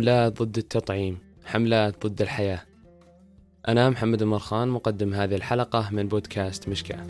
حملات ضد التطعيم حملات ضد الحياة. أنا محمد مرخان مقدم هذه الحلقة من بودكاست مشكاة.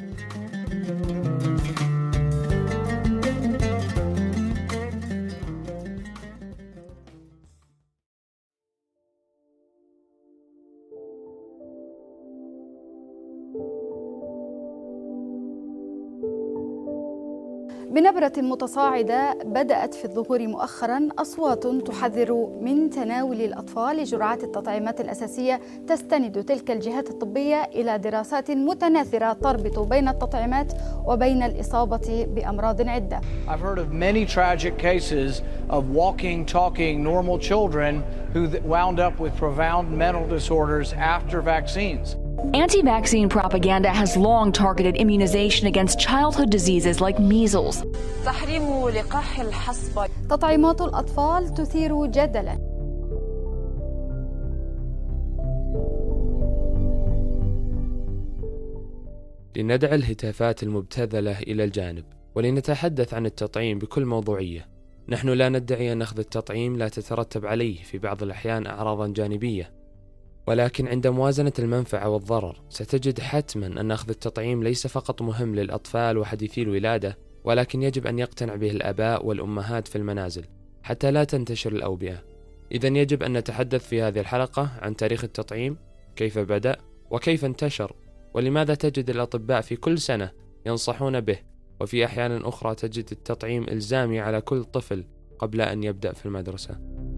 بنبرة متصاعدة بدأت في الظهور مؤخرا أصوات تحذر من تناول الأطفال جرعات التطعيمات الأساسية تستند تلك الجهات الطبية إلى دراسات متناثرة تربط بين التطعيمات وبين الإصابة بأمراض عدة. I've heard of many tragic cases of walking, talking, normal children who wound up with profound mental disorders after vaccines. Anti vaccine propaganda has long targeted immunization against childhood diseases like measles. تطعيمات الأطفال تثير جدلا. لندع الهتافات المبتذلة إلى الجانب ولنتحدث عن التطعيم بكل موضوعية. نحن لا ندعي أن أخذ التطعيم لا تترتب عليه في بعض الأحيان أعراضا جانبية. ولكن عند موازنة المنفعة والضرر ستجد حتما أن أخذ التطعيم ليس فقط مهم للأطفال وحديثي الولادة ولكن يجب أن يقتنع به الآباء والأمهات في المنازل حتى لا تنتشر الأوبئة. إذا يجب أن نتحدث في هذه الحلقة عن تاريخ التطعيم كيف بدأ وكيف انتشر ولماذا تجد الأطباء في كل سنة ينصحون به وفي أحيان أخرى تجد التطعيم إلزامي على كل طفل قبل أن يبدأ في المدرسة.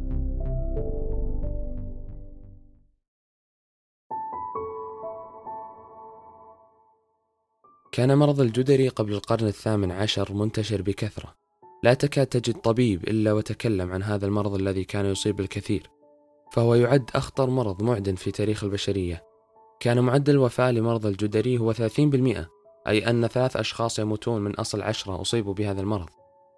كان مرض الجدري قبل القرن الثامن عشر منتشر بكثرة. لا تكاد تجد طبيب إلا وتكلم عن هذا المرض الذي كان يصيب الكثير فهو يعد أخطر مرض معدن في تاريخ البشرية. كان معدل الوفاة لمرض الجدري هو 30% أي أن ثلاث أشخاص يموتون من أصل عشرة أصيبوا بهذا المرض.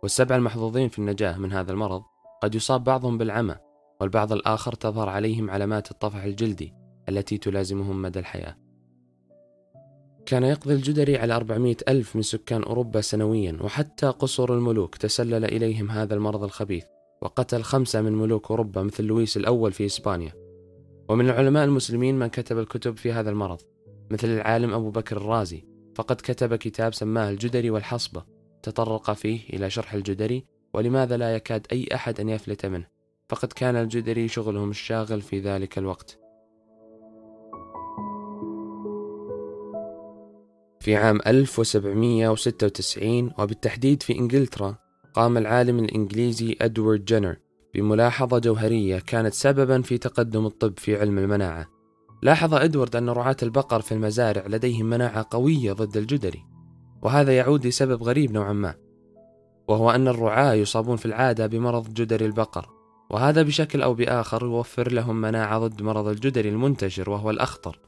والسبع المحظوظين في النجاة من هذا المرض قد يصاب بعضهم بالعمى والبعض الآخر تظهر عليهم علامات الطفح الجلدي التي تلازمهم مدى الحياة. كان يقضي الجدري على 400 ألف من سكان أوروبا سنويا وحتى قصور الملوك تسلل إليهم هذا المرض الخبيث وقتل خمسة من ملوك أوروبا مثل لويس الأول في إسبانيا. ومن العلماء المسلمين من كتب الكتب في هذا المرض مثل العالم أبو بكر الرازي فقد كتب كتاب سماه الجدري والحصبة. تطرق فيه إلى شرح الجدري ولماذا لا يكاد أي أحد أن يفلت منه؟ فقد كان الجدري شغلهم الشاغل في ذلك الوقت. في عام 1796 وبالتحديد في إنجلترا قام العالم الإنجليزي أدوارد جينر بملاحظة جوهرية كانت سببا في تقدم الطب في علم المناعة. لاحظ إدوارد أن رعاة البقر في المزارع لديهم مناعة قوية ضد الجدري وهذا يعود لسبب غريب نوعا ما وهو أن الرعاة يصابون في العادة بمرض جدري البقر وهذا بشكل أو بآخر يوفر لهم مناعة ضد مرض الجدري المنتشر وهو الأخطر.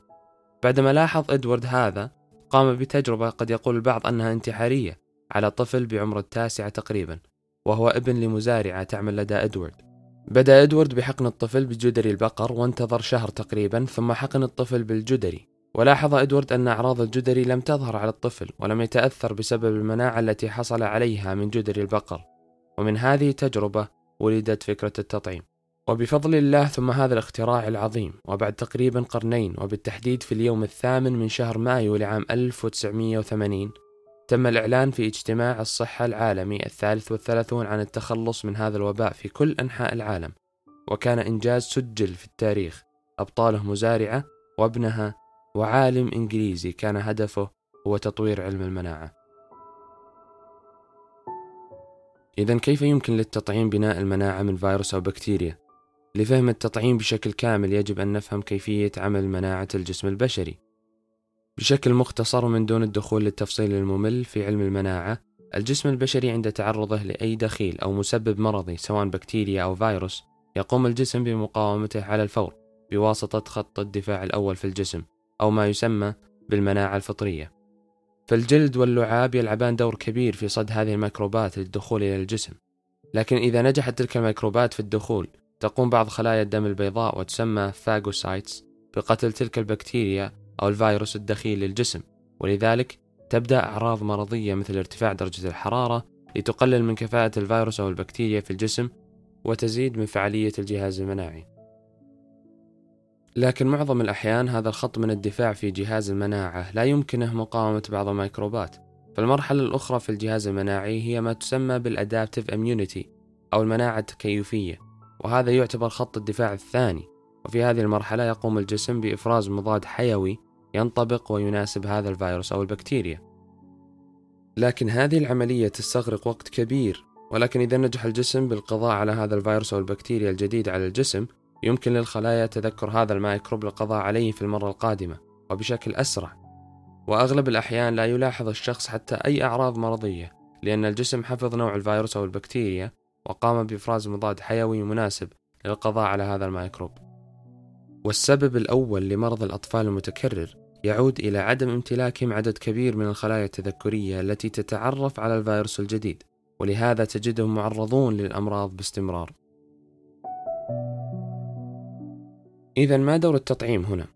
بعدما لاحظ إدوارد هذا قام بتجربة قد يقول البعض أنها انتحارية على طفل بعمر التاسعة تقريبا وهو ابن لمزارعة تعمل لدى إدوارد بدأ إدوارد بحقن الطفل بجدري البقر وانتظر شهر تقريبا ثم حقن الطفل بالجدري. ولاحظ إدوارد أن أعراض الجدري لم تظهر على الطفل ولم يتأثر بسبب المناعة التي حصل عليها من جدري البقر. ومن هذه التجربة ولدت فكرة التطعيم. وبفضل الله ثم هذا الاختراع العظيم وبعد تقريبا قرنين وبالتحديد في اليوم الثامن من شهر مايو لعام 1980 تم الإعلان في اجتماع الصحة العالمي الثالث والثلاثون عن التخلص من هذا الوباء في كل أنحاء العالم وكان إنجاز سجل في التاريخ أبطاله مزارعة وابنها وعالم إنجليزي كان هدفه هو تطوير علم المناعة إذا كيف يمكن للتطعيم بناء المناعة من فيروس أو بكتيريا؟ لفهم التطعيم بشكل كامل يجب أن نفهم كيفية عمل مناعة الجسم البشري. بشكل مختصر ومن دون الدخول للتفصيل الممل في علم المناعة، الجسم البشري عند تعرضه لأي دخيل أو مسبب مرضي سواء بكتيريا أو فيروس، يقوم الجسم بمقاومته على الفور بواسطة خط الدفاع الأول في الجسم أو ما يسمى بالمناعة الفطرية. فالجلد واللعاب يلعبان دور كبير في صد هذه الميكروبات للدخول إلى الجسم. لكن إذا نجحت تلك الميكروبات في الدخول تقوم بعض خلايا الدم البيضاء وتسمى phagocytes بقتل تلك البكتيريا أو الفيروس الدخيل للجسم ولذلك تبدأ أعراض مرضية مثل ارتفاع درجة الحرارة لتقلل من كفاءة الفيروس أو البكتيريا في الجسم وتزيد من فعالية الجهاز المناعي. لكن معظم الأحيان هذا الخط من الدفاع في جهاز المناعة لا يمكنه مقاومة بعض الميكروبات. فالمرحلة الأخرى في الجهاز المناعي هي ما تسمى بال adaptive immunity أو المناعة التكيفية. وهذا يعتبر خط الدفاع الثاني. وفي هذه المرحلة يقوم الجسم بإفراز مضاد حيوي ينطبق ويناسب هذا الفيروس أو البكتيريا. لكن هذه العملية تستغرق وقت كبير ولكن إذا نجح الجسم بالقضاء على هذا الفيروس أو البكتيريا الجديد على الجسم يمكن للخلايا تذكر هذا الميكروب للقضاء عليه في المرة القادمة وبشكل أسرع. وأغلب الأحيان لا يلاحظ الشخص حتى أي أعراض مرضية لأن الجسم حفظ نوع الفيروس أو البكتيريا وقام بإفراز مضاد حيوي مناسب للقضاء على هذا الميكروب. والسبب الأول لمرض الأطفال المتكرر يعود إلى عدم امتلاكهم عدد كبير من الخلايا التذكرية التي تتعرف على الفيروس الجديد ولهذا تجدهم معرضون للأمراض باستمرار. إذا ما دور التطعيم هنا؟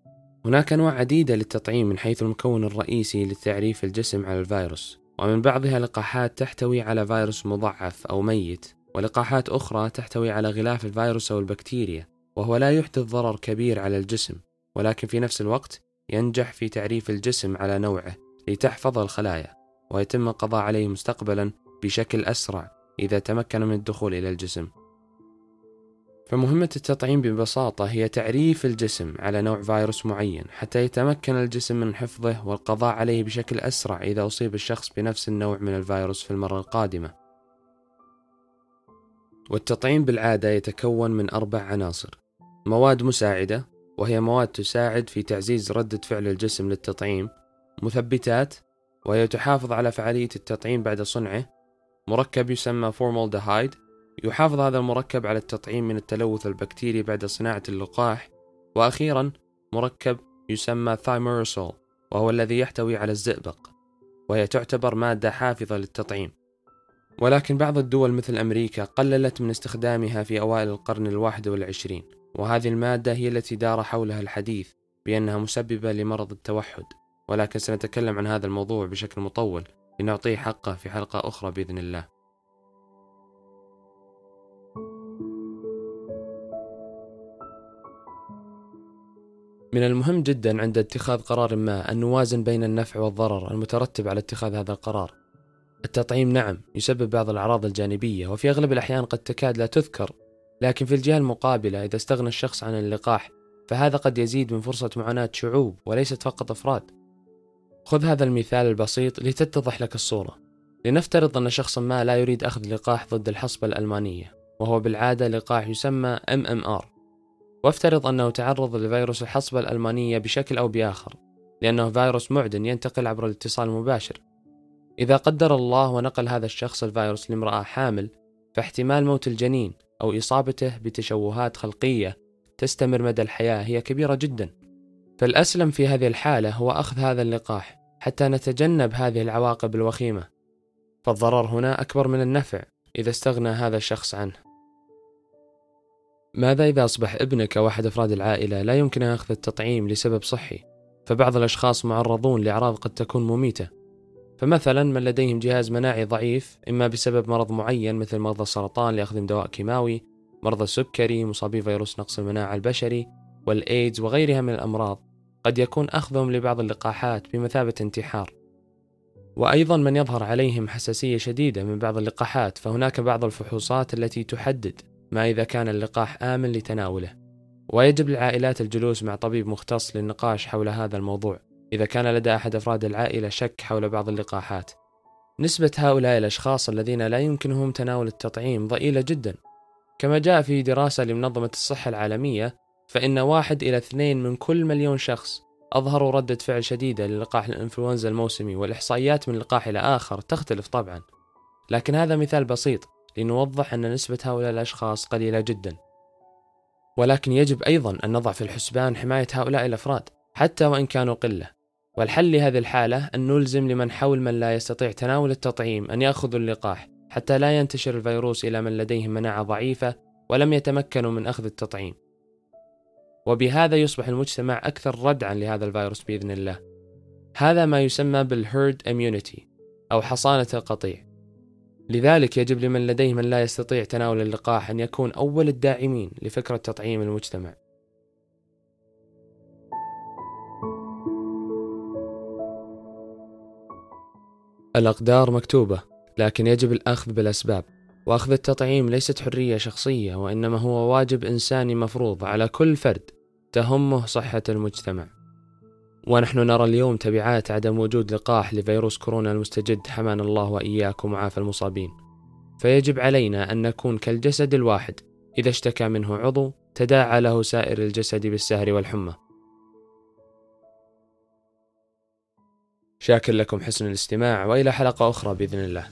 هناك أنواع عديدة للتطعيم من حيث المكون الرئيسي لتعريف الجسم على الفيروس ومن بعضها لقاحات تحتوي على فيروس مضعف أو ميت. ولقاحات أخرى تحتوي على غلاف الفيروس أو البكتيريا وهو لا يحدث ضرر كبير على الجسم ولكن في نفس الوقت ينجح في تعريف الجسم على نوعه لتحفظ الخلايا ويتم القضاء عليه مستقبلا بشكل أسرع إذا تمكن من الدخول إلى الجسم فمهمة التطعيم ببساطة هي تعريف الجسم على نوع فيروس معين حتى يتمكن الجسم من حفظه والقضاء عليه بشكل أسرع إذا أصيب الشخص بنفس النوع من الفيروس في المرة القادمة. والتطعيم بالعادة يتكون من أربع عناصر: مواد مساعدة وهي مواد تساعد في تعزيز ردة فعل الجسم للتطعيم، مثبتات وهي تحافظ على فعالية التطعيم بعد صنعه، مركب يسمى فورمالدهايد يحافظ هذا المركب على التطعيم من التلوث البكتيري بعد صناعة اللقاح وأخيرا مركب يسمى thimerosal وهو الذي يحتوي على الزئبق وهي تعتبر مادة حافظة للتطعيم. ولكن بعض الدول مثل أمريكا قللت من استخدامها في أوائل القرن الواحد والعشرين وهذه المادة هي التي دار حولها الحديث بأنها مسببة لمرض التوحد ولكن سنتكلم عن هذا الموضوع بشكل مطول لنعطيه حقه في حلقة أخرى بإذن الله من المهم جدا عند اتخاذ قرار ما أن نوازن بين النفع والضرر المترتب على اتخاذ هذا القرار. التطعيم نعم يسبب بعض الأعراض الجانبية وفي أغلب الأحيان قد تكاد لا تذكر، لكن في الجهة المقابلة إذا استغنى الشخص عن اللقاح فهذا قد يزيد من فرصة معاناة شعوب وليست فقط أفراد. خذ هذا المثال البسيط لتتضح لك الصورة. لنفترض أن شخص ما لا يريد أخذ لقاح ضد الحصبة الألمانية، وهو بالعادة لقاح يسمى MMR وافترض أنه تعرض لفيروس الحصبة الألمانية بشكل أو بآخر لأنه فيروس معدن ينتقل عبر الاتصال المباشر إذا قدر الله ونقل هذا الشخص الفيروس لامرأة حامل فاحتمال موت الجنين أو إصابته بتشوهات خلقية تستمر مدى الحياة هي كبيرة جدا. فالأسلم في هذه الحالة هو أخذ هذا اللقاح حتى نتجنب هذه العواقب الوخيمة. فالضرر هنا أكبر من النفع إذا استغنى هذا الشخص عنه. ماذا إذا أصبح ابنك أو أحد أفراد العائلة لا يمكن أخذ التطعيم لسبب صحي؟ فبعض الأشخاص معرضون لأعراض قد تكون مميتة. فمثلا من لديهم جهاز مناعي ضعيف إما بسبب مرض معين مثل مرضى السرطان لأخذهم دواء كيماوي مرضى السكري مصابي فيروس نقص المناعة البشري والإيدز وغيرها من الأمراض. قد يكون أخذهم لبعض اللقاحات بمثابة انتحار. وأيضا من يظهر عليهم حساسية شديدة من بعض اللقاحات فهناك بعض الفحوصات التي تحدد ما إذا كان اللقاح آمن لتناوله. ويجب للعائلات الجلوس مع طبيب مختص للنقاش حول هذا الموضوع. إذا كان لدى أحد أفراد العائلة شك حول بعض اللقاحات. نسبة هؤلاء الأشخاص الذين لا يمكنهم تناول التطعيم ضئيلة جدا. كما جاء في دراسة لمنظمة الصحة العالمية فإن واحد إلى اثنين من كل مليون شخص أظهروا ردة فعل شديدة للقاح الإنفلونزا الموسمي والإحصائيات من لقاح إلى آخر تختلف طبعا. لكن هذا مثال بسيط لنوضح أن نسبة هؤلاء الأشخاص قليلة جدا. ولكن يجب أيضا أن نضع في الحسبان حماية هؤلاء الأفراد حتى وإن كانوا قلة. والحل لهذه الحالة أن نلزم لمن حول من لا يستطيع تناول التطعيم أن يأخذوا اللقاح حتى لا ينتشر الفيروس إلى من لديهم مناعة ضعيفة ولم يتمكنوا من أخذ التطعيم. وبهذا يصبح المجتمع أكثر ردعا لهذا الفيروس بإذن الله. هذا ما يسمى بالهيرد اميونيتي أو حصانة القطيع. لذلك يجب لمن لديه من لا يستطيع تناول اللقاح أن يكون أول الداعمين لفكرة تطعيم المجتمع. الأقدار مكتوبة لكن يجب الأخذ بالأسباب. وأخذ التطعيم ليست حرية شخصية وإنما هو واجب إنساني مفروض على كل فرد. تهمه صحة المجتمع. ونحن نرى اليوم تبعات عدم وجود لقاح لفيروس كورونا المستجد. حمانا الله وإياكم وعافى المصابين. فيجب علينا أن نكون كالجسد الواحد. إذا اشتكى منه عضو تداعى له سائر الجسد بالسهر والحمى. شاكر لكم حسن الاستماع وإلى حلقة أخرى بإذن الله.